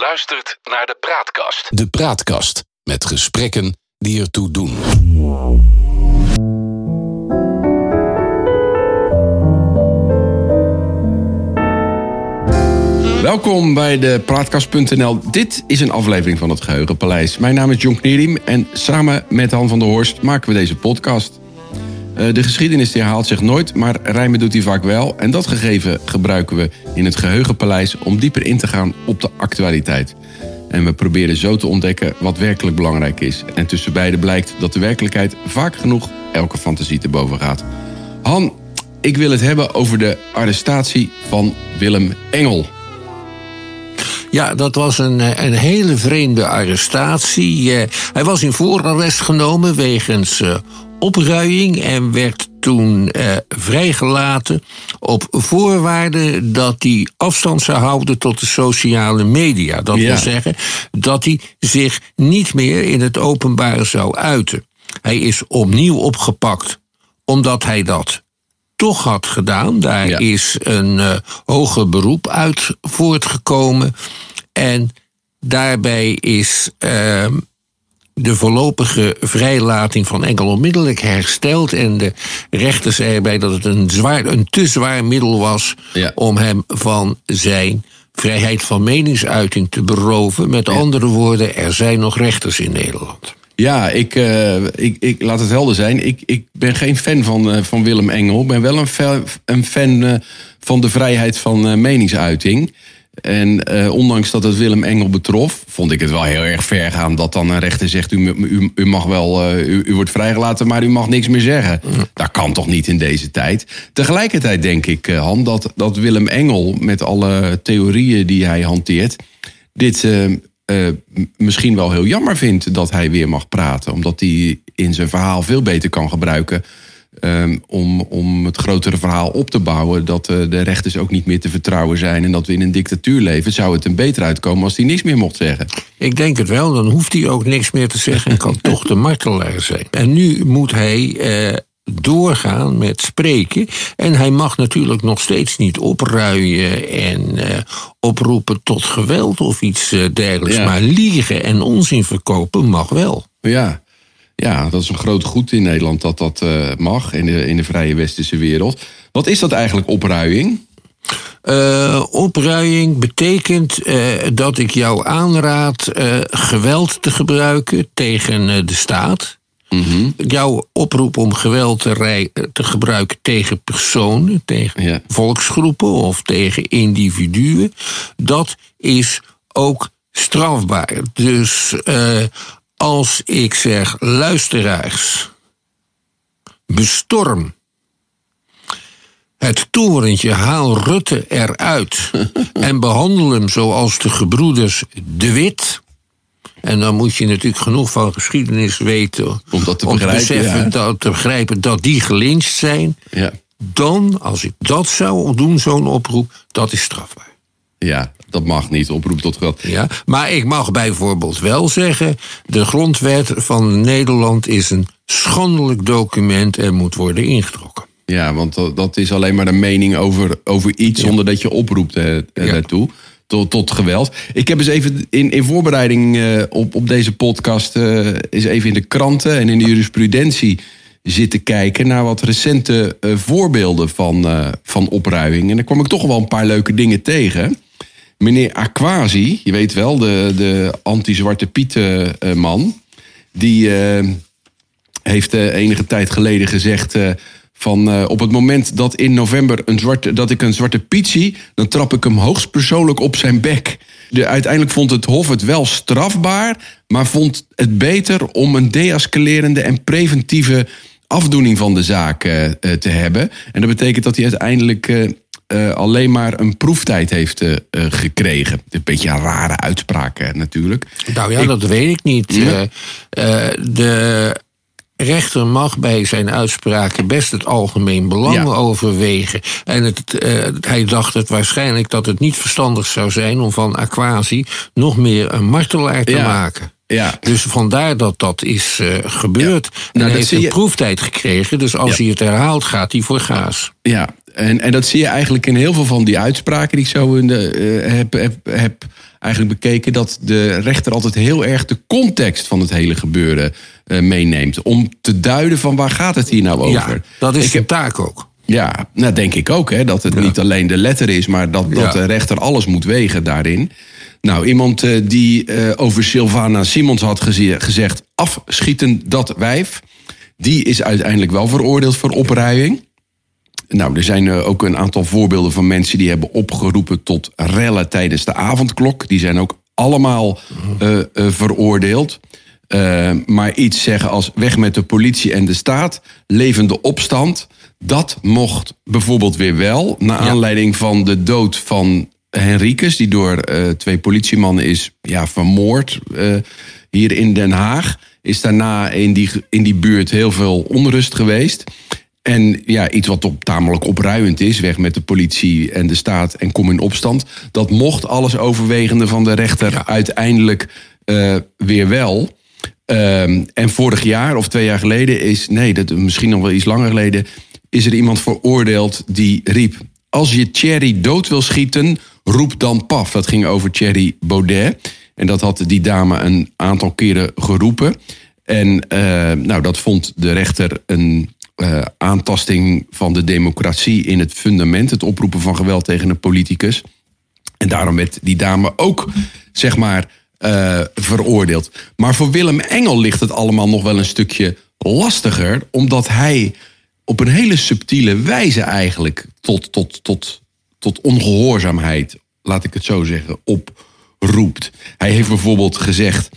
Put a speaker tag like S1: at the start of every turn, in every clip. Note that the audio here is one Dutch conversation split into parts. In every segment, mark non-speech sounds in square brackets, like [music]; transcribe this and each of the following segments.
S1: luistert naar de Praatkast.
S2: De Praatkast met gesprekken die ertoe doen.
S3: Welkom bij de Praatkast.nl. Dit is een aflevering van het Geheugenpaleis. Mijn naam is John Knierim en samen met Han van der Horst maken we deze podcast. Uh, de geschiedenis herhaalt zich nooit, maar rijmen doet hij vaak wel. En dat gegeven gebruiken we in het Geheugenpaleis om dieper in te gaan op de actualiteit. En we proberen zo te ontdekken wat werkelijk belangrijk is. En tussen beiden blijkt dat de werkelijkheid vaak genoeg elke fantasie te boven gaat. Han, ik wil het hebben over de arrestatie van Willem Engel.
S4: Ja, dat was een, eh, een hele vreemde arrestatie. Eh, hij was in voorarrest genomen wegens opruiing en werd toen uh, vrijgelaten op voorwaarde dat hij afstand zou houden tot de sociale media. Dat wil zeggen dat hij zich niet meer in het openbaar zou uiten. Hij is opnieuw opgepakt omdat hij dat toch had gedaan. Daar is een uh, hoger beroep uit voortgekomen. En daarbij is uh, de voorlopige vrijlating van Engel onmiddellijk hersteld. En de rechter zei erbij dat het een, zwaar, een te zwaar middel was om hem van zijn vrijheid van meningsuiting te beroven. Met andere woorden, er zijn nog rechters in Nederland.
S3: Ja, ik, uh, ik, ik laat het helder zijn. Ik, ik ben geen fan van, uh, van Willem Engel. Ik ben wel een, fan, een fan uh, van de vrijheid van meningsuiting. En ondanks dat het Willem Engel betrof, vond ik het wel heel erg ver gaan dat dan een rechter zegt: U, u, u mag wel, u, u, wordt vrijgelaten, maar u mag niks meer zeggen. Dat kan toch niet in deze tijd? Tegelijkertijd denk ik, Han, dat, dat Willem Engel met alle theorieën die hij hanteert, dit uh, misschien wel heel jammer vindt dat hij weer mag praten. Omdat hij in zijn verhaal veel beter kan gebruiken. Uh, om, om het grotere verhaal op te bouwen. Dat uh, de rechters ook niet meer te vertrouwen zijn. En dat we in een dictatuur leven. Zou het hem beter uitkomen als hij niks meer mocht zeggen?
S4: Ik denk het wel. Dan hoeft hij ook niks meer te zeggen. En kan [laughs] toch de martelaar zijn. En nu moet hij doorgaan met spreken. En hij mag natuurlijk nog steeds niet opruien en uh, oproepen tot geweld of iets uh, dergelijks. Ja. Maar liegen en onzin verkopen mag wel.
S3: Ja. Ja, dat is een groot goed in Nederland dat dat uh, mag in de, in de vrije westerse wereld. Wat is dat eigenlijk, opruiing?
S4: Uh, opruiing betekent uh, dat ik jou aanraad geweld te gebruiken tegen de staat. Mm -hmm. Jouw oproep om geweld te, te gebruiken tegen personen, tegen ja. volksgroepen of tegen individuen, dat is ook strafbaar. Dus uh, als ik zeg, luisteraars, bestorm het torentje, haal Rutte eruit [laughs] en behandel hem zoals de gebroeders De Wit en dan moet je natuurlijk genoeg van geschiedenis weten.
S3: Om dat te
S4: om
S3: begrijpen.
S4: beseffen,
S3: ja.
S4: dat, te begrijpen dat die gelyncht zijn.
S3: Ja.
S4: Dan, als ik dat zou doen, zo'n oproep, dat is strafbaar.
S3: Ja, dat mag niet, oproep tot geweld.
S4: Ja, maar ik mag bijvoorbeeld wel zeggen: de grondwet van Nederland is een schandelijk document en moet worden ingetrokken.
S3: Ja, want dat is alleen maar de mening over, over iets ja. zonder dat je oproept eh, ja. daartoe tot, tot geweld. Ik heb eens even in, in voorbereiding uh, op, op deze podcast... Uh, eens even in de kranten en in de jurisprudentie zitten kijken... naar wat recente uh, voorbeelden van, van opruiming. En daar kwam ik toch wel een paar leuke dingen tegen. Meneer Aquasi, je weet wel, de, de anti-Zwarte Pieten man... die heeft enige tijd geleden gezegd... Van op het moment dat in november een zwarte, dat ik een zwarte Piet zie, dan trap ik hem hoogstpersoonlijk op zijn bek. De, uiteindelijk vond het Hof het wel strafbaar, maar vond het beter om een deescalerende en preventieve afdoening van de zaak te hebben. En dat betekent dat hij uiteindelijk alleen maar een proeftijd heeft gekregen. Een beetje een rare uitspraak natuurlijk.
S4: Nou ja, ik, dat weet ik niet. Ja. de rechter mag bij zijn uitspraken best het algemeen belang ja. overwegen. En het, uh, hij dacht het waarschijnlijk dat het niet verstandig zou zijn om van Aquasi nog meer een martelaar te
S3: ja.
S4: maken.
S3: Ja.
S4: Dus vandaar dat dat is uh, gebeurd. Ja. Nou, en hij heeft een je... proeftijd gekregen, dus als hij het herhaalt, gaat hij voor gaas.
S3: Ja, En, en dat zie je eigenlijk in heel veel van die uitspraken die ik zo in de, eh, heb, heb, heb eigenlijk bekeken. Dat de rechter altijd heel erg de context van het hele gebeuren eh, meeneemt. Om te duiden van waar gaat het hier nou over.
S4: Ja, dat is
S3: Ik heb-
S4: taak ook.
S3: Ja, nou denk ik ook. Hè, dat het niet alleen de letter is, maar dat, dat
S4: Ja.
S3: de rechter alles moet wegen daarin. Nou, iemand eh, die over Sylvana Simons had geze- gezegd... afschieten dat wijf, die is uiteindelijk wel veroordeeld voor opruiing. Nou, er zijn eh, ook een aantal voorbeelden van mensen... die hebben opgeroepen tot rellen tijdens de avondklok. Die zijn ook allemaal eh, eh, veroordeeld. Maar iets zeggen als weg met de politie en de staat, levende opstand, dat mocht bijvoorbeeld weer wel. Na aanleiding van de dood van Henricus, die door twee politiemannen is ja, vermoord hier in Den Haag. Is daarna in die, in die buurt heel veel onrust geweest. En ja, iets wat op, tamelijk opruiend is, weg met de politie en de staat en kom in opstand. Dat mocht alles overwegende van de rechter uiteindelijk eh, weer wel. Ehm, en vorig jaar of twee jaar geleden is, nee, dat, misschien nog wel iets langer geleden, is er iemand veroordeeld die riep: Als je Thierry dood wil schieten, roep dan paf. Dat ging over Thierry Baudet. En dat had die dame een aantal keren geroepen. En eh, nou, dat vond de rechter een eh, aantasting van de democratie in het fundament. Het oproepen van geweld tegen een politicus. En daarom werd die dame ook, zeg maar, eh, veroordeeld. Maar voor Willem Engel ligt het allemaal nog wel een stukje lastiger, omdat hij op een hele subtiele wijze eigenlijk tot, tot, tot, tot ongehoorzaamheid, laat ik het zo zeggen, oproept. Hij heeft bijvoorbeeld gezegd.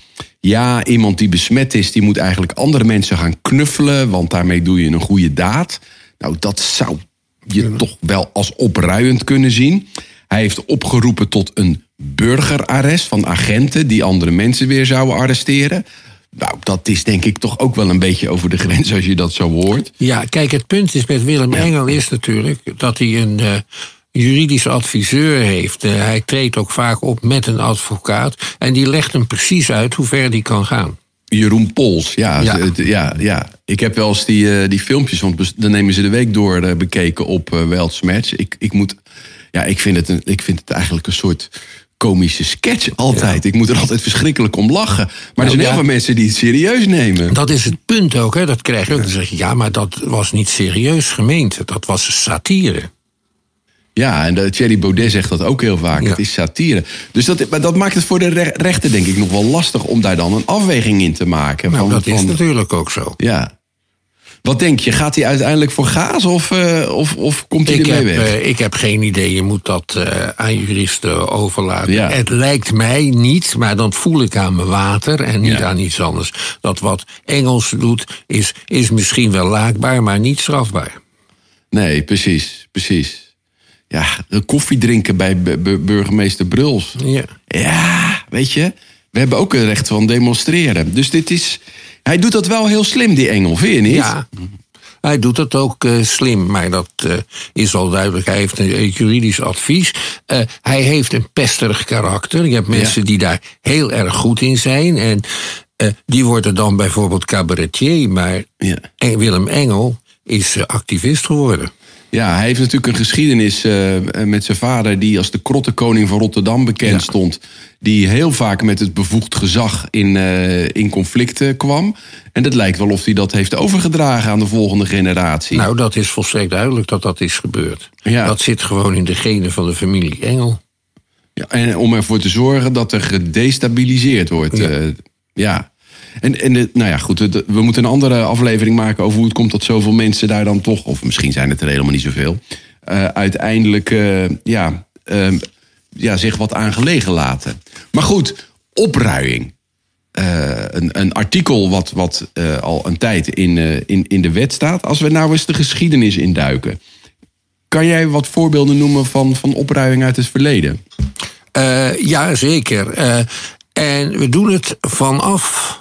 S3: Ja, iemand die besmet is, die moet eigenlijk andere mensen gaan knuffelen, want daarmee doe je een goede daad. Nou, dat zou je toch wel als opruiend kunnen zien. Hij heeft opgeroepen tot een burgerarrest van agenten die andere mensen weer zouden arresteren. Nou, dat is denk ik toch ook wel een beetje over de grens als je dat zo hoort.
S4: Ja, kijk, het punt is met Willem Engel is natuurlijk dat hij een eh, juridisch adviseur heeft. Eh, hij treedt ook vaak op met een advocaat en die legt hem precies uit hoe ver die kan gaan.
S3: Jeroen Pols, ja.
S4: Ja.
S3: Ja. Ik heb wel eens die, eh, die filmpjes, want dan nemen ze de week door eh, bekeken op uh, Welts Match. Ik, ik, moet, ja, ik, vind het een, ik vind het eigenlijk een soort komische sketch altijd. Ik moet er altijd verschrikkelijk om lachen. Maar er zijn
S4: ja.
S3: heel veel mensen die het serieus nemen.
S4: Dat is het punt ook, hè? dat krijg je ook. Dan zeg je, ja, maar dat was niet serieus gemeend. Dat was satire.
S3: Ja, en de, Thierry Baudet zegt dat ook heel vaak.
S4: Ja.
S3: Het is satire. Dus dat, maar dat maakt het voor de re- rechter denk ik nog wel lastig... om daar dan een afweging in te maken.
S4: Nou,
S3: van,
S4: dat is natuurlijk ook zo.
S3: Ja. Wat denk je? Gaat hij uiteindelijk voor gaas of, eh, of, of komt hij ermee weg?
S4: eh, ik heb geen idee, je moet dat eh, aan juristen overlaten.
S3: Ja.
S4: Het lijkt mij niet, maar dan voel ik aan mijn water en niet
S3: Ja.
S4: aan iets anders. Dat wat Engels doet, is, is misschien wel laakbaar, maar niet strafbaar.
S3: Nee, precies, precies. Ja, koffie drinken bij bu- bu- burgemeester Bruls.
S4: Ja.
S3: Ja, weet je, we hebben ook een recht van demonstreren. Dus dit is, hij doet dat wel heel slim, die Engel, vind je niet?
S4: Ja. Hij doet het ook eh, slim, maar dat eh, is al duidelijk. Hij heeft een, een juridisch advies. Eh, hij heeft een pesterig karakter. Je hebt mensen die daar heel erg goed in zijn. En eh, die worden dan bijvoorbeeld cabaretier. Maar
S3: Ja.
S4: Willem Engel is eh, activist geworden.
S3: Ja, hij heeft natuurlijk een geschiedenis eh, met zijn vader... die als de krottenkoning van Rotterdam bekend
S4: Ja.
S3: stond. Die heel vaak met het bevoegd gezag in, eh, in conflicten kwam. En het lijkt wel of hij dat heeft overgedragen aan de volgende generatie.
S4: Nou, dat is volstrekt duidelijk dat dat is gebeurd.
S3: Ja.
S4: Dat zit gewoon in de genen van de familie Engel.
S3: Ja, en om ervoor te zorgen dat er gedestabiliseerd wordt.
S4: Ja.
S3: En, en de- nou ja, goed, we moeten een andere aflevering maken over hoe het komt dat zoveel mensen daar dan toch, of misschien zijn het er helemaal niet zoveel, eh, uiteindelijk eh, ja, ehm, ja, zich wat aan gelegen laten. Maar goed, opruiing. Eh, een, een artikel wat, wat al een tijd in, in, in de wet staat. Als we nou eens de geschiedenis induiken. Kan jij wat voorbeelden noemen van, van opruiing uit het verleden?
S4: Ja, zeker. En we doen het vanaf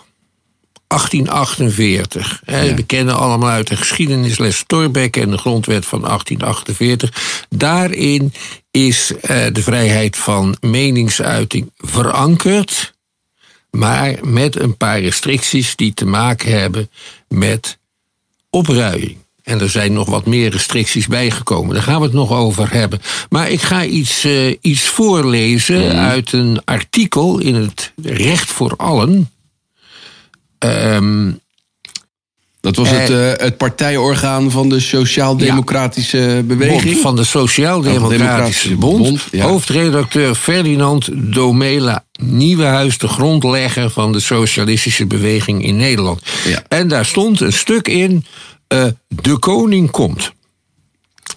S4: 1848. Hè. We kennen allemaal uit de geschiedenisles Thorbecke en de grondwet van 1848. Daarin is eh, de vrijheid van meningsuiting verankerd, maar met een paar restricties die te maken hebben met opruiing. En er zijn nog wat meer restricties bijgekomen. Daar gaan we het nog over hebben. Maar ik ga iets, uh, iets voorlezen
S3: Mhm.
S4: uit een artikel in het Recht voor Allen. Um,
S3: dat was het, uh, het partijorgaan van de Sociaal-Democratische ja, Beweging?
S4: Bond, van de Sociaal-Democratische Bond. Bond ja. Hoofdredacteur Ferdinand Domela Nieuwenhuis, de grondlegger van de Socialistische Beweging in Nederland.
S3: Ja.
S4: En daar stond een stuk in: uh, De koning komt.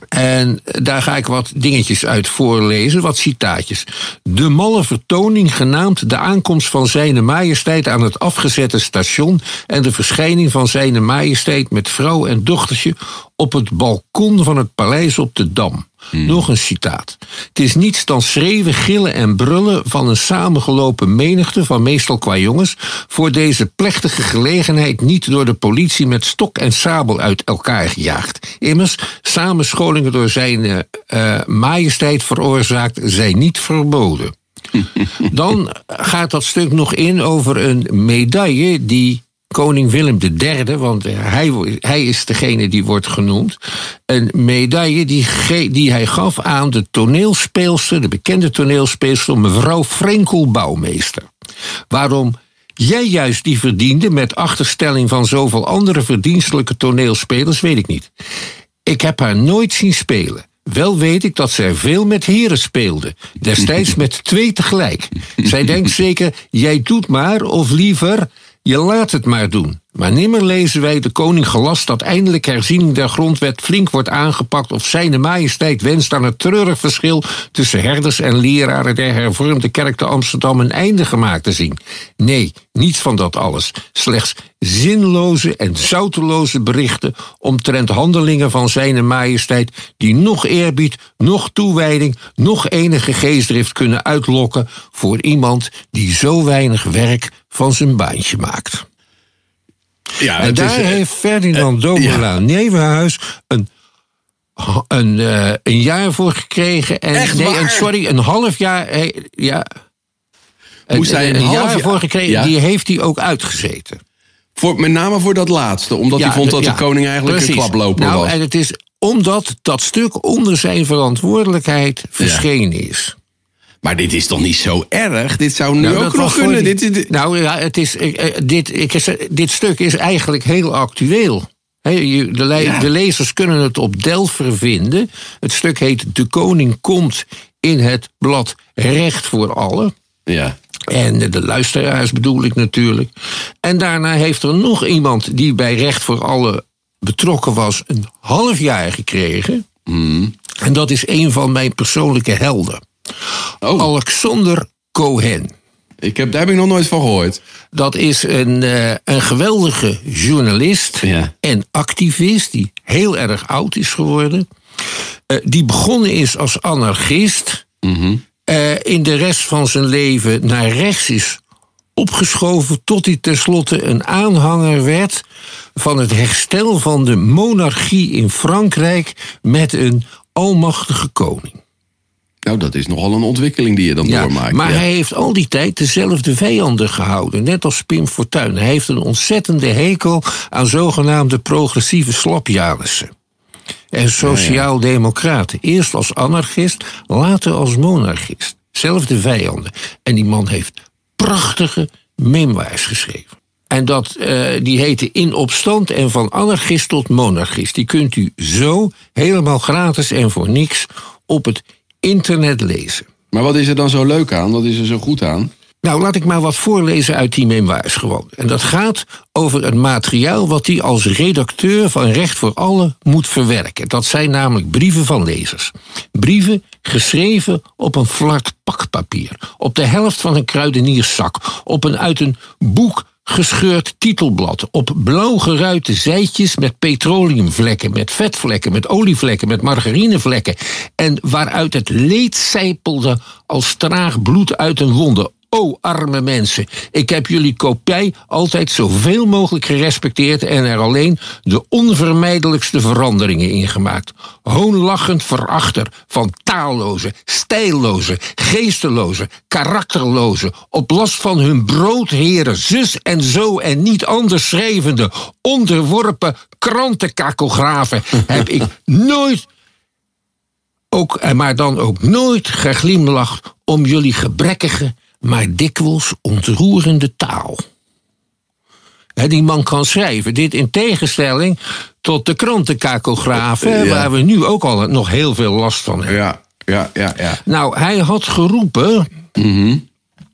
S4: En daar ga ik wat dingetjes uit voorlezen, wat citaatjes. De malle vertoning genaamd de aankomst van zijne majesteit aan het afgezette station en de verschijning van zijne majesteit met vrouw en dochtertje op het balkon van het paleis op de Dam. Hmm. Nog een citaat. Het is niets dan schreeuwen, gillen en brullen van een samengelopen menigte van meestal qua jongens voor deze plechtige gelegenheid niet door de politie met stok en sabel uit elkaar gejaagd. Immers, samenscholingen door zijn uh, majesteit veroorzaakt zijn niet verboden. [laughs] Dan gaat dat stuk nog in over een medaille die koning Willem III, want hij, hij is degene die wordt genoemd, een medaille die, die hij gaf aan de toneelspeelster, de bekende toneelspeelster, mevrouw Frenkel Bouwmeester. Waarom jij juist die verdiende met achterstelling van zoveel andere verdienstelijke toneelspelers, weet ik niet. Ik heb haar nooit zien spelen. Wel weet ik dat zij veel met heren speelde. Destijds met twee tegelijk. Zij denkt [laughs] zeker, jij doet maar, of liever, je laat het maar doen. Maar nimmer lezen wij de koning gelast dat eindelijk herziening der grondwet flink wordt aangepakt of zijne majesteit wenst aan het treurig verschil tussen herders en leraren der hervormde kerk te Amsterdam een einde gemaakt te zien. Nee, niets van dat alles. Slechts zinloze en zouteloze berichten omtrent handelingen van zijne majesteit die nog eerbied, nog toewijding, nog enige geestdrift kunnen uitlokken voor iemand die zo weinig werk van zijn baantje maakt.
S3: Ja,
S4: en daar is, heeft Ferdinand uh, Domela ja. Nevenhuis een, een, uh, een jaar voor gekregen. En,
S3: Echt
S4: nee, sorry, een half jaar. Ja,
S3: Moest
S4: een,
S3: hij een,
S4: een
S3: half
S4: jaar voor gekregen.
S3: Ja.
S4: Die heeft hij ook uitgezeten.
S3: Voor, met name voor dat laatste, omdat
S4: Ja,
S3: hij vond dat
S4: ja,
S3: de koning eigenlijk
S4: precies.
S3: een klaploper
S4: nou,
S3: was.
S4: En het is omdat dat stuk onder zijn verantwoordelijkheid verschenen is.
S3: Maar dit is toch niet zo erg? Dit zou nu
S4: Nou,
S3: ook nog kunnen.
S4: die-
S3: Dit, dit-
S4: Nou ja, het is, ik, eh, dit, ik, is- dit stuk is eigenlijk heel actueel. He, de, le-
S3: Ja.
S4: de lezers kunnen het op Delver vinden. Het stuk heet De Koning komt in het blad Recht voor Allen.
S3: ja.
S4: En de luisteraars bedoel ik natuurlijk. En daarna heeft er nog iemand die bij Recht voor Allen betrokken was, een half jaar gekregen. En dat is een van mijn persoonlijke helden.
S3: Oh,
S4: Alexander Cohen.
S3: ik heb, daar heb ik nog nooit van gehoord.
S4: Dat is een, eh, een geweldige journalist
S3: Ja.
S4: en activist die heel erg oud is geworden. Eh, die begonnen is als anarchist. eh, in de rest van zijn leven naar rechts is opgeschoven tot hij tenslotte een aanhanger werd van het herstel van de monarchie in Frankrijk met een almachtige koning.
S3: Nou, dat is nogal een ontwikkeling die je dan
S4: Ja,
S3: doormaakt.
S4: maar
S3: ja.
S4: hij heeft al die tijd dezelfde vijanden gehouden, net als Pim Fortuyn. Hij heeft een ontzettende hekel aan zogenaamde progressieve slapjanissen. En sociaal-democraten. Eerst als anarchist, later als monarchist. Zelfde vijanden. En die man heeft prachtige memoirs geschreven. En dat, eh, die heette In opstand en van anarchist tot monarchist. Die kunt u zo helemaal gratis en voor niks op het internet lezen.
S3: Maar wat is er dan zo leuk aan? Wat is er zo goed aan?
S4: Nou, laat ik maar wat voorlezen uit die memoirs gewoon. En dat gaat over het materiaal wat hij als redacteur van Recht voor Allen moet verwerken. Dat zijn namelijk brieven van lezers. Brieven geschreven op een vlak pakpapier. Op de helft van een kruidenierszak. Op een uit een boek gescheurd titelblad. Op blauw geruite zijtjes met petroleumvlekken, met vetvlekken, met olievlekken, met margarinevlekken. En waaruit het leed sijpelde als traag bloed uit een wonde. O arme mensen, ik heb jullie kopij altijd zoveel mogelijk gerespecteerd en er alleen de onvermijdelijkste veranderingen in gemaakt. Hoonlachend verachter van taalloze, stijlloze, geesteloze, karakterloze, op last van hun broodheren, zus en zo en niet anders schrijvende, onderworpen krantenkakografen [laughs] heb ik nooit ook, eh, maar dan ook nooit geglimlacht om jullie gebrekkige, maar dikwijls ontroerende taal. die man kan schrijven. Dit in tegenstelling tot de krantenkakografen, waar we nu ook al nog heel veel last van hebben.
S3: Ja, ja, ja. ja.
S4: Nou, hij had geroepen.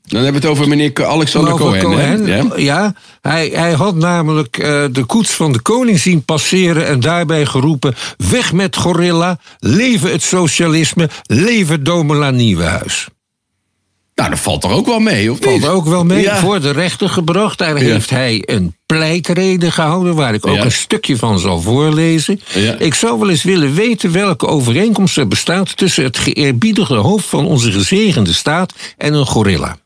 S3: Dan hebben we het over meneer Alexander
S4: over
S3: Cohen. hè?
S4: Ja,
S3: Ja?
S4: hij, hij had namelijk eh, de koets van de koning zien passeren en daarbij geroepen: weg met gorilla, leven het socialisme, leven Domela Nieuwenhuis.
S3: Nou, dat valt er ook wel mee, of
S4: Valt
S3: niet?
S4: ook wel mee.
S3: Ja.
S4: Voor de rechter gebracht. Daar heeft hij een pleitreden gehouden. Waar ik ook
S3: Ja.
S4: een stukje van zal voorlezen.
S3: Ja.
S4: Ik zou wel eens willen weten welke overeenkomst er bestaat. tussen het geëerbiedigde hoofd van onze gezegende staat. en een gorilla.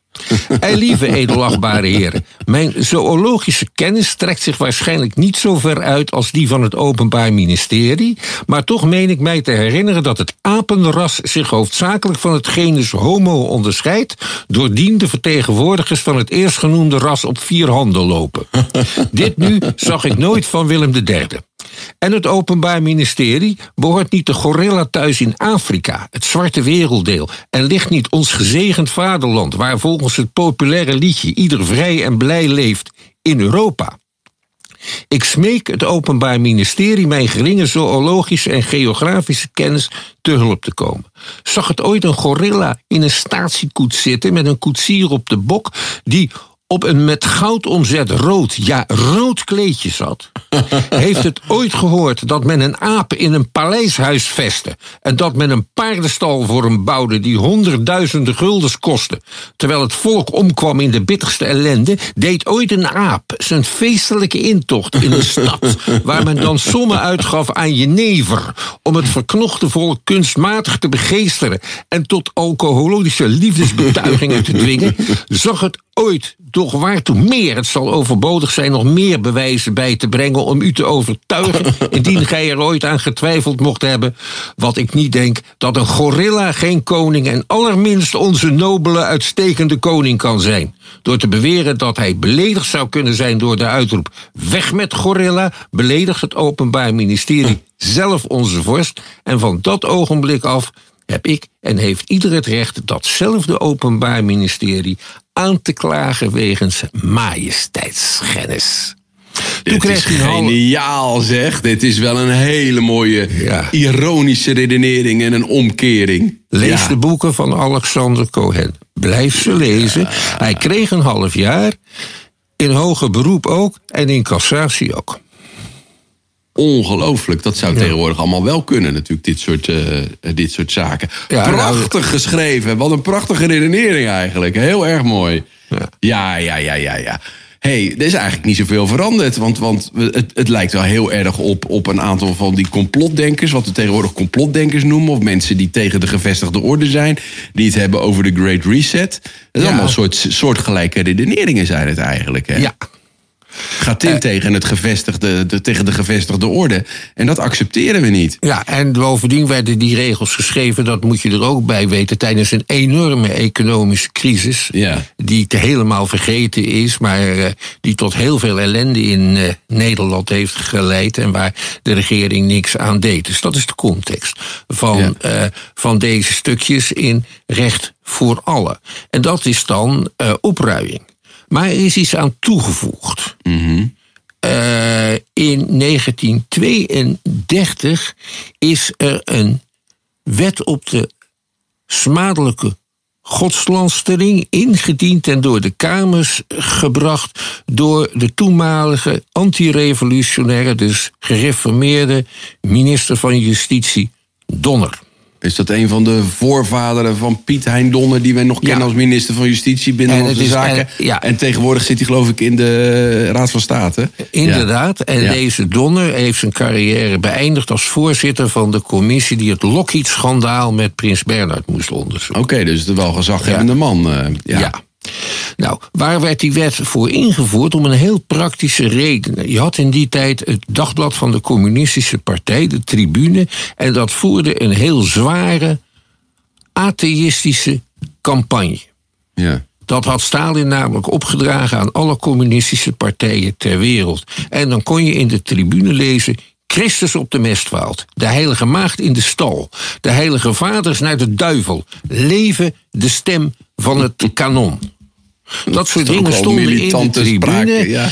S4: Ei, lieve edelachtbare heren. Mijn zoologische kennis trekt zich waarschijnlijk niet zo ver uit als die van het Openbaar Ministerie. Maar toch meen ik mij te herinneren dat het apenras zich hoofdzakelijk van het genus Homo onderscheidt. doordien de vertegenwoordigers van het eerstgenoemde ras op vier handen lopen. Dit nu zag ik nooit van Willem III. En het Openbaar Ministerie behoort niet de gorilla thuis in Afrika, het zwarte werelddeel, en ligt niet ons gezegend vaderland, waar volgens het populaire liedje ieder vrij en blij leeft, in Europa. Ik smeek het Openbaar Ministerie mijn geringe zoologische en geografische kennis te hulp te komen. Zag het ooit een gorilla in een statiekoets zitten met een koetsier op de bok die op een met goud omzet rood, ja rood kleedje zat? [laughs] Heeft het ooit gehoord dat men een aap in een paleishuis vestte en dat men een paardenstal voor hem bouwde die honderdduizenden guldens kostte, terwijl het volk omkwam in de bitterste ellende, deed ooit een aap zijn feestelijke intocht in een stad waar men dan sommen uitgaf aan jenever om het verknochte volk kunstmatig te begeesteren en tot alcoholische liefdesbetuigingen te dwingen, zag het ooit, doch waartoe meer? Het zal overbodig zijn nog meer bewijzen bij te brengen om u te overtuigen, [laughs] indien gij er ooit aan getwijfeld mocht hebben, wat ik niet denk, dat een gorilla geen koning en allerminst onze nobele, uitstekende koning kan zijn. Door te beweren dat hij beledigd zou kunnen zijn door de uitroep weg met gorilla, beledigt het Openbaar Ministerie zelf onze vorst en van dat ogenblik af heb ik en heeft ieder het recht datzelfde Openbaar Ministerie aan te klagen wegens majesteitsschennis. Toen
S3: Dit is geniaal, zeg. Dit is wel een hele mooie,
S4: Ja.
S3: ironische redenering en een omkering.
S4: Lees
S3: Ja.
S4: de boeken van Alexander Cohen. Blijf ze lezen. Hij kreeg een half jaar. In hoger beroep ook. En in cassatie ook.
S3: Ongelooflijk. Dat zou tegenwoordig allemaal wel kunnen, natuurlijk, dit soort, eh, dit soort zaken.
S4: Ja,
S3: Prachtig geschreven. Wat een prachtige redenering eigenlijk. Heel erg mooi. Ja, ja, ja, ja, ja. hey, er is eigenlijk niet zoveel veranderd. Want, want het, het lijkt wel heel erg op, op een aantal van die complotdenkers. Wat we tegenwoordig complotdenkers noemen. Of mensen die tegen de gevestigde orde zijn. Die het hebben over de Great Reset. Dat is allemaal soort, soortgelijke redeneringen zijn het eigenlijk. Hè?
S4: Ja.
S3: Gaat in tegen, het gevestigde, de, tegen de gevestigde orde. En dat accepteren we niet.
S4: Ja, en bovendien werden die regels geschreven, dat moet je er ook bij weten, tijdens een enorme economische crisis.
S3: Ja.
S4: Die te helemaal vergeten is, maar eh, die tot heel veel ellende in eh, Nederland heeft geleid. En waar de regering niks aan deed. Dus dat is de context van,
S3: Ja.
S4: eh, van deze stukjes in Recht voor Allen. En dat is dan eh, opruiing. Maar er is iets aan toegevoegd. Eh, in 1932 is er een wet op de smadelijke godslanstering ingediend en door de Kamers gebracht door de toenmalige antirevolutionaire, dus gereformeerde minister van Justitie Donner.
S3: Is dat een van de voorvaderen van Piet Hein Donner... die wij nog kennen
S4: Ja.
S3: als minister van Justitie, Binnenlandse
S4: En het is-
S3: Zaken?
S4: en- ja.
S3: En tegenwoordig zit hij geloof ik in de Raad van State.
S4: Inderdaad. En deze Donner heeft zijn carrière beëindigd als voorzitter van de commissie die het Lockheed-schandaal met Prins Bernhard moest onderzoeken.
S3: Oké, dus de wel gezaghebbende man. eh, ja.
S4: Nou, waar werd die wet voor ingevoerd? Om een heel praktische reden. Je had in die tijd het dagblad van de Communistische Partij, de Tribune. En dat voerde een heel zware atheïstische campagne.
S3: Ja.
S4: Dat had Stalin namelijk opgedragen aan alle communistische partijen ter wereld. En dan kon je in de tribune lezen. Christus op de mestwaald, de heilige maagd in de stal, de heilige vaders naar de duivel, leven de stem van het kanon. Dat soort dingen stonden in de tribune.
S3: sprake, ja.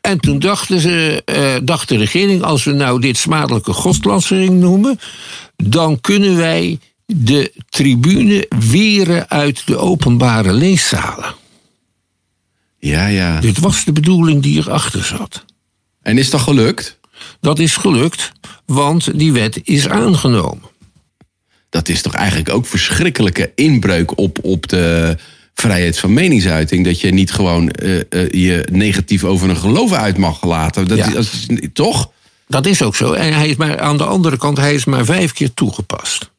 S4: En toen dachten ze, eh, dacht de regering, als we nou dit smadelijke godslancering noemen, dan kunnen wij de tribune weren uit de openbare leeszalen.
S3: Ja, ja.
S4: Dit was de bedoeling die erachter zat.
S3: En is dat gelukt?
S4: Dat is gelukt, want die wet is aangenomen.
S3: Dat is toch eigenlijk ook verschrikkelijke inbreuk op, op de vrijheid van meningsuiting. Dat je niet gewoon eh, eh, je negatief over een geloof uit mag laten. Dat,
S4: Ja.
S3: is, toch?
S4: Dat is ook zo. En hij is maar, aan de andere kant, hij is maar vijf keer toegepast.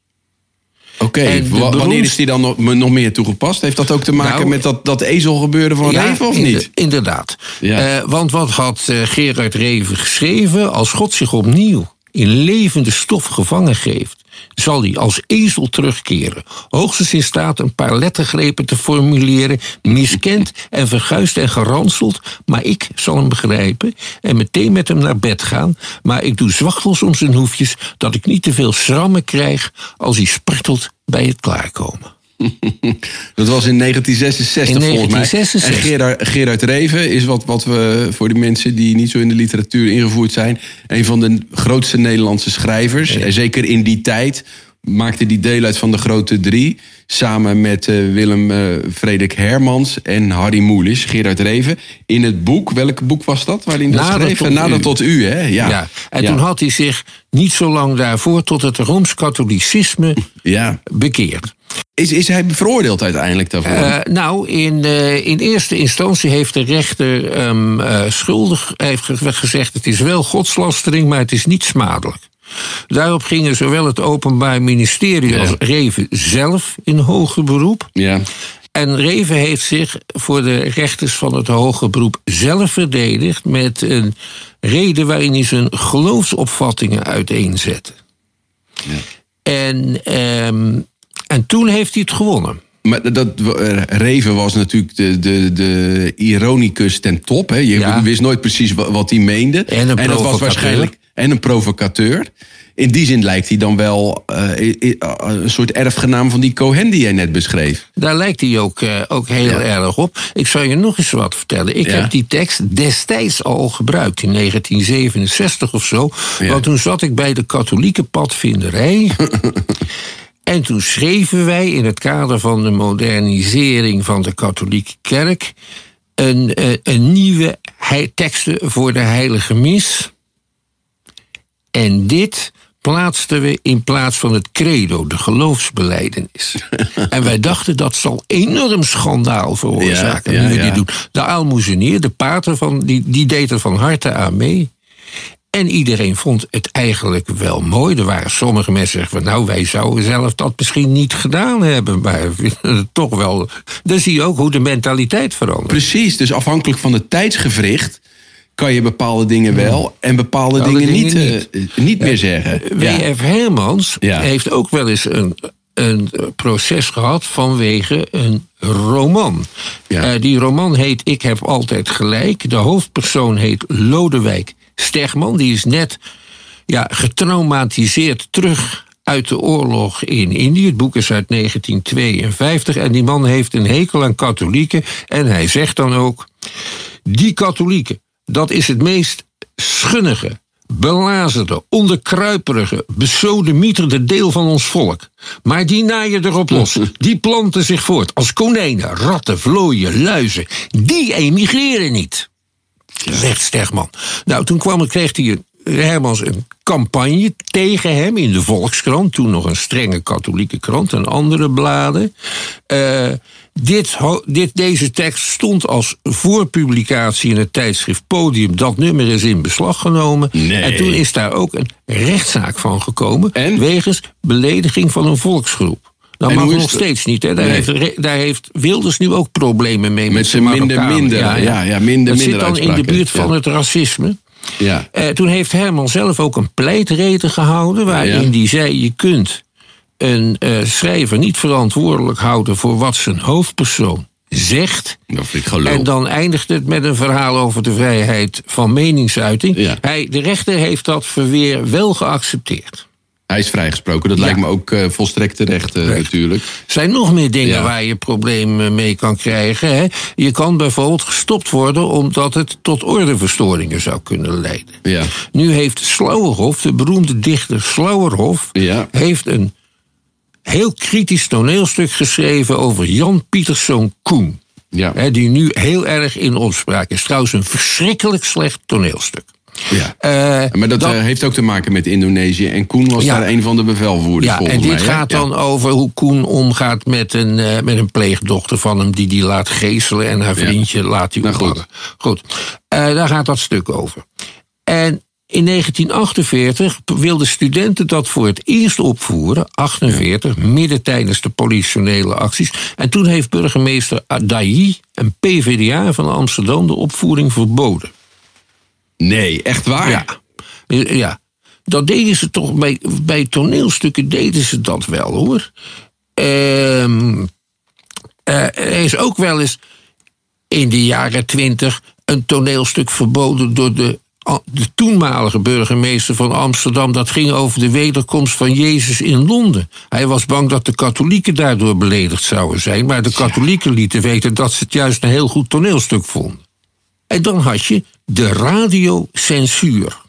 S3: Oké, wanneer is die dan nog, nog meer toegepast? Heeft dat ook te maken
S4: Nou,
S3: met dat, dat ezelgebeuren van Reven of niet?
S4: Inderdaad.
S3: Ja.
S4: Eh, want wat had Gerard Reven geschreven? Als God zich opnieuw in levende stof gevangen geeft, zal hij als ezel terugkeren. Hoogstens in staat een paar lettergrepen te formuleren, miskend en verguisd en geranseld. Maar ik zal hem begrijpen en meteen met hem naar bed gaan. Maar ik doe zwachtels om zijn hoefjes, dat ik niet te veel schrammen krijg als hij spartelt bij het klaarkomen. [laughs]
S3: Dat was in 1966
S4: In
S3: volgens mij.
S4: 1966.
S3: En Gerard, Gerard Reven is wat, wat we voor die mensen die niet zo in de literatuur ingevoerd zijn... een van de grootste Nederlandse schrijvers. En zeker in die tijd maakte die deel uit van de grote drie... samen met eh, Willem eh, Frederik Hermans en Harry Moelis, Gerard Reven... in het boek, welk boek was dat waarin dat
S4: Nader
S3: schreef?
S4: tot
S3: Nader
S4: u.
S3: tot u, hè? Ja.
S4: Ja. En
S3: ja.
S4: toen had hij zich niet zo lang daarvoor tot het Rooms-Katholicisme [laughs]
S3: Ja.
S4: bekeerd.
S3: Is, is hij veroordeeld uiteindelijk daarvoor?
S4: Eh, nou, in, in eerste instantie heeft de rechter hem eh, schuldig heeft ge- gezegd... het is wel godslastering, maar het is niet smadelijk. Daarop gingen zowel het Openbaar Ministerie als Reven zelf in hoger beroep.
S3: ja.
S4: En Reven heeft zich voor de rechters van het hoge beroep zelf verdedigd met een reden waarin hij zijn geloofsopvattingen uiteenzette. En, ehm, en toen heeft hij het gewonnen.
S3: Maar dat, eh, Reven was natuurlijk de, de, de ironicus ten top. Hè? Je
S4: Ja.
S3: wist nooit precies wa- wat hij meende.
S4: En
S3: dat was waarschijnlijk. En een provocateur. In die zin lijkt hij dan wel eh, i- een soort erfgenaam van die Cohen die jij net beschreef.
S4: Daar lijkt hij ook, eh, ook heel
S3: Ja.
S4: erg op. Ik zal je nog eens wat vertellen. Ik
S3: Ja.
S4: heb die tekst destijds al gebruikt, in 1967 of zo.
S3: Ja.
S4: Want toen zat ik bij de katholieke padvinderij. [laughs] en toen schreven wij in het kader van de modernisering van de katholieke kerk... een, eh, een nieuwe teksten voor de heilige mis... En dit plaatsten we in plaats van het credo, de geloofsbeleidenis. [laughs] en wij dachten dat zal enorm schandaal veroorzaken
S3: Ja, ja,
S4: nu we
S3: ja.
S4: dit doen. De aalmoezenier, de pater, van, die, die deed er van harte aan mee. En iedereen vond het eigenlijk wel mooi. Er waren sommige mensen die zeggen van nou, wij zouden zelf dat misschien niet gedaan hebben. Maar toch wel. Dan zie je ook hoe de mentaliteit verandert.
S3: Precies, dus afhankelijk van het tijdsgevricht kan je bepaalde dingen wel en bepaalde dingen,
S4: dingen
S3: niet, eh, niet meer zeggen.
S4: W.F. Hermans heeft ook wel eens een, een proces gehad vanwege een roman.
S3: Ja.
S4: Eh, die roman heet Ik heb altijd gelijk. De hoofdpersoon heet Lodewijk Stegman. Die is net ja, getraumatiseerd terug uit de oorlog in Indië. Het boek is uit 1952 en die man heeft een hekel aan katholieken. En hij zegt dan ook... Die katholieken, dat is het meest schunnige, belazerde, onderkruiperige, besodemieterde deel van ons volk. Maar die naaien erop los. [laughs] Die planten zich voort als konijnen, ratten, vlooien, luizen. Die emigreren niet. Zegt Stegman. Nou, toen kwam, kreeg hij een, Hermans een campagne tegen hem in de Volkskrant. Toen nog een strenge katholieke krant en andere bladen. Eh, dit, dit, deze tekst stond als voorpublicatie in het tijdschrift Podium. Dat nummer is in beslag genomen.
S3: Nee.
S4: En toen is daar ook een rechtszaak van gekomen.
S3: En?
S4: Wegens belediging van een volksgroep. Dat mag nog steeds niet. Hè? Daar,
S3: Nee.
S4: heeft, Re- daar heeft Wilders nu ook problemen mee.
S3: Met zijn minder, minder. Ja, ja, minder,
S4: Dat zit
S3: minder
S4: dan in de buurt van
S3: Ja.
S4: het racisme.
S3: Ja.
S4: Eh, toen heeft Herman zelf ook een pleitreden gehouden... waarin
S3: Ja.
S4: hij zei, je kunt een eh, schrijver niet verantwoordelijk houden... voor wat zijn hoofdpersoon zegt...
S3: Dat vind ik gelul.
S4: En dan eindigt het met een verhaal over de vrijheid van meningsuiting.
S3: Ja.
S4: Hij, de rechter heeft dat verweer wel geaccepteerd.
S3: Hij is vrijgesproken. Dat
S4: Ja.
S3: lijkt me ook eh, volstrekt terecht eh,
S4: Recht.
S3: natuurlijk.
S4: Er zijn nog meer dingen
S3: Ja.
S4: waar je problemen mee kan krijgen. Hè. Je kan bijvoorbeeld gestopt worden omdat het tot ordeverstoringen zou kunnen leiden.
S3: Ja.
S4: Nu heeft Slauerhoff, de beroemde dichter Slauerhoff,
S3: Ja.
S4: heeft een heel kritisch toneelstuk geschreven over Jan Pieterszoon Koen.
S3: Ja.
S4: Hè, die nu heel erg in opspraak is. Trouwens, een verschrikkelijk slecht toneelstuk.
S3: Ja.
S4: Eh,
S3: Maar dat, eh, heeft ook te maken met Indonesië. En Koen was
S4: Ja.
S3: daar een van de bevelvoerders
S4: ja,
S3: volgens
S4: en dit gaat
S3: Ja.
S4: dan over hoe Koen omgaat met een, eh, met een pleegdochter van hem... die die laat geeselen en haar vriendje laat hij
S3: Nou, goed.
S4: ophangen. Goed, daar gaat dat stuk over. En in 1948 wilden studenten dat voor het eerst opvoeren, 48, midden tijdens de politionele acties. En toen heeft burgemeester Adayi, een PvdA van Amsterdam, de opvoering verboden.
S3: Nee, echt waar?
S4: Ja. Ja. Dat deden ze toch, bij, bij toneelstukken deden ze dat wel hoor. Ehm, eh, er is ook wel eens in de jaren twintig een toneelstuk verboden door de, de toenmalige burgemeester van Amsterdam. Dat ging over de wederkomst van Jezus in Londen. Hij was bang dat de katholieken daardoor beledigd zouden zijn. Maar de katholieken lieten weten dat ze het juist een heel goed toneelstuk vonden. En dan had je de radiocensuur.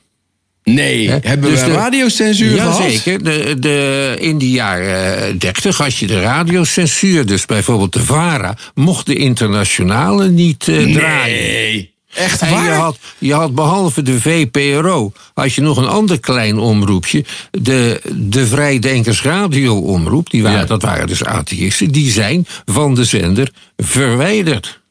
S3: Nee, hebben
S4: Dus
S3: we
S4: de-
S3: radiocensuur gehad?
S4: Jazeker. De, de, in de jaren 30 had je de radiocensuur. Dus bijvoorbeeld de VARA mocht de internationale niet eh, draaien.
S3: Nee, echt
S4: En
S3: waar?
S4: je had, je had behalve de VPRO, had je nog een ander klein omroepje. De, de Vrijdenkers Radio-omroep, die waren,
S3: Ja.
S4: dat waren dus atheïsten, die zijn van de zender verwijderd.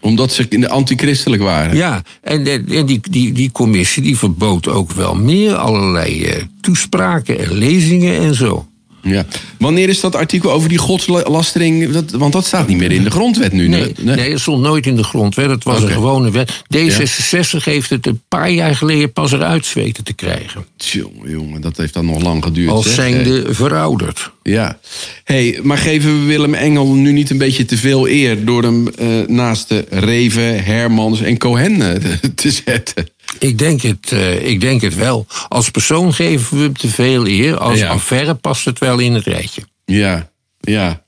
S3: Omdat ze in de antichristelijk waren.
S4: Ja, en, en die, die, die commissie die verbood ook wel meer allerlei eh, toespraken en lezingen en zo.
S3: Ja. Wanneer is dat artikel over die godslastering? Dat, want dat staat niet meer in de grondwet nu.
S4: Nee, nee. dat stond nooit in de grondwet. Het was een gewone wet. D66 heeft het een paar jaar geleden pas eruit weten te krijgen.
S3: Tjonge, jongen, dat heeft dan nog lang geduurd.
S4: Als zijnde verouderd.
S3: Ja. Hey, maar geven we Willem Engel nu niet een beetje te veel eer... door hem eh, naast de Reven, Hermans en Cohen eh, te zetten?
S4: Ik denk, het, eh, ik denk het wel. Als persoon geven we hem te veel eer. Als
S3: Ja.
S4: affaire past het wel in het rijtje.
S3: Ja, ja.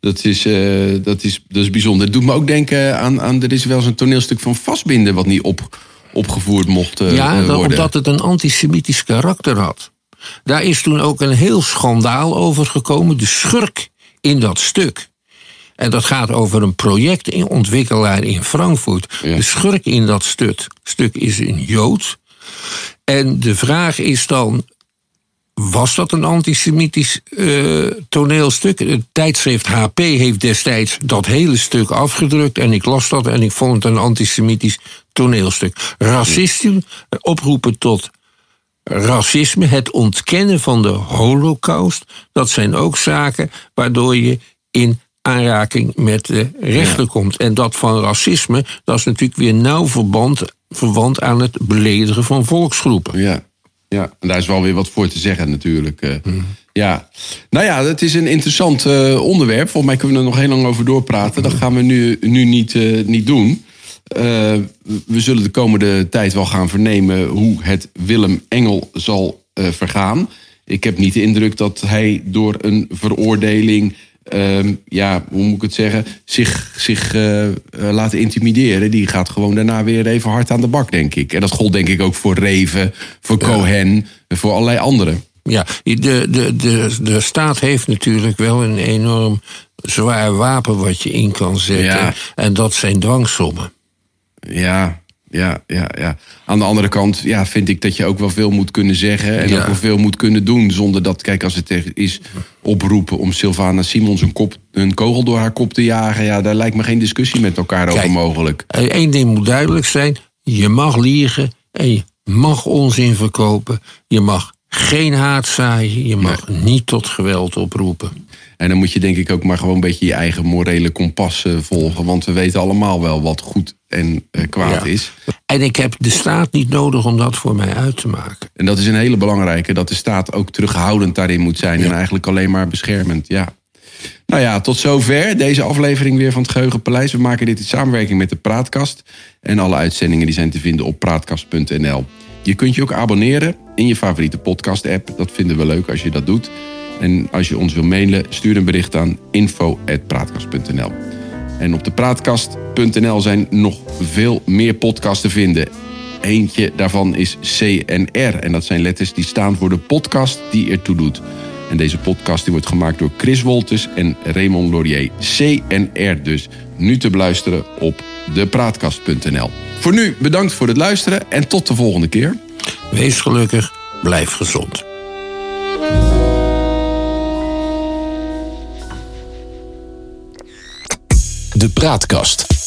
S3: Dat is, eh, dat, is, dat is bijzonder. Het doet me ook denken aan, aan... Er is wel eens een toneelstuk van vastbinden... wat niet op, opgevoerd mocht eh,
S4: Ja,
S3: worden.
S4: omdat het een antisemitisch karakter had. Daar is toen ook een heel schandaal over gekomen. De schurk in dat stuk. En dat gaat over een projectontwikkelaar in Frankfurt.
S3: Ja.
S4: De schurk in dat stuk, stuk is een Jood. En de vraag is dan. Was dat een antisemitisch eh, toneelstuk? Het tijdschrift HP heeft destijds dat hele stuk afgedrukt. En ik las dat en ik vond het een antisemitisch toneelstuk. Racisten oproepen tot racisme, het ontkennen van de holocaust. Dat zijn ook zaken waardoor je in aanraking met de rechter komt. En dat van racisme, dat is natuurlijk weer nauw verband, verwant aan het beledigen van volksgroepen.
S3: Ja, ja, en daar is wel weer wat voor te zeggen natuurlijk. eh. Ja, nou ja, het is een interessant eh, onderwerp. Volgens mij kunnen we er nog heel lang over doorpraten. Dat gaan we nu, nu niet, eh, niet doen. We zullen de komende tijd wel gaan vernemen hoe het Willem Engel zal vergaan. Ik heb niet de indruk dat hij door een veroordeling, ehm, ja, hoe moet ik het zeggen, zich, zich eh, eh, laat intimideren. Die gaat gewoon daarna weer even hard aan de bak, denk ik. En dat gold denk ik ook voor Reven, voor Cohen, en voor allerlei anderen.
S4: Ja, de, de, de, de staat heeft natuurlijk wel een enorm zwaar wapen wat je in kan zetten.
S3: Ja.
S4: En dat zijn dwangsommen.
S3: Ja, ja, ja, ja. Aan de andere kant ja, vind ik dat je ook wel veel moet kunnen zeggen. En
S4: Ja.
S3: ook wel veel moet kunnen doen. Zonder dat, kijk, als het tegen is oproepen om Sylvana Simons een, kop, een kogel door haar kop te jagen. Ja, daar lijkt me geen discussie met elkaar over mogelijk.
S4: Eén ding moet duidelijk zijn: je mag liegen en je mag onzin verkopen. Je mag geen haat zaaien. Je mag niet tot geweld oproepen.
S3: En dan moet je denk ik ook maar gewoon een beetje je eigen morele kompas eh, volgen. Want we weten allemaal wel wat goed en eh, kwaad
S4: Ja.
S3: is.
S4: En ik heb de staat niet nodig om dat voor mij uit te maken.
S3: En dat is een hele belangrijke. Dat de staat ook terughoudend daarin moet zijn. En eigenlijk alleen maar beschermend. Ja. Nou ja, tot zover deze aflevering weer van het Geheugenpaleis. We maken dit in samenwerking met de Praatkast. En alle uitzendingen die zijn te vinden op praatkast.nl. Je kunt je ook abonneren in je favoriete podcast-app. Dat vinden we leuk als je dat doet. En als je ons wil mailen, stuur een bericht aan info.praatkast.nl. En op de praatkast.nl zijn nog veel meer podcasts te vinden. Eentje daarvan is CNR. En dat zijn letters die staan voor de podcast die ertoe doet. En deze podcast die wordt gemaakt door Chris Wolters en Raymond Laurier. CNR dus. Nu te beluisteren op depraatkast.nl. Voor nu bedankt voor het luisteren en tot de volgende keer.
S4: Wees gelukkig, blijf gezond.
S2: De Praatkast.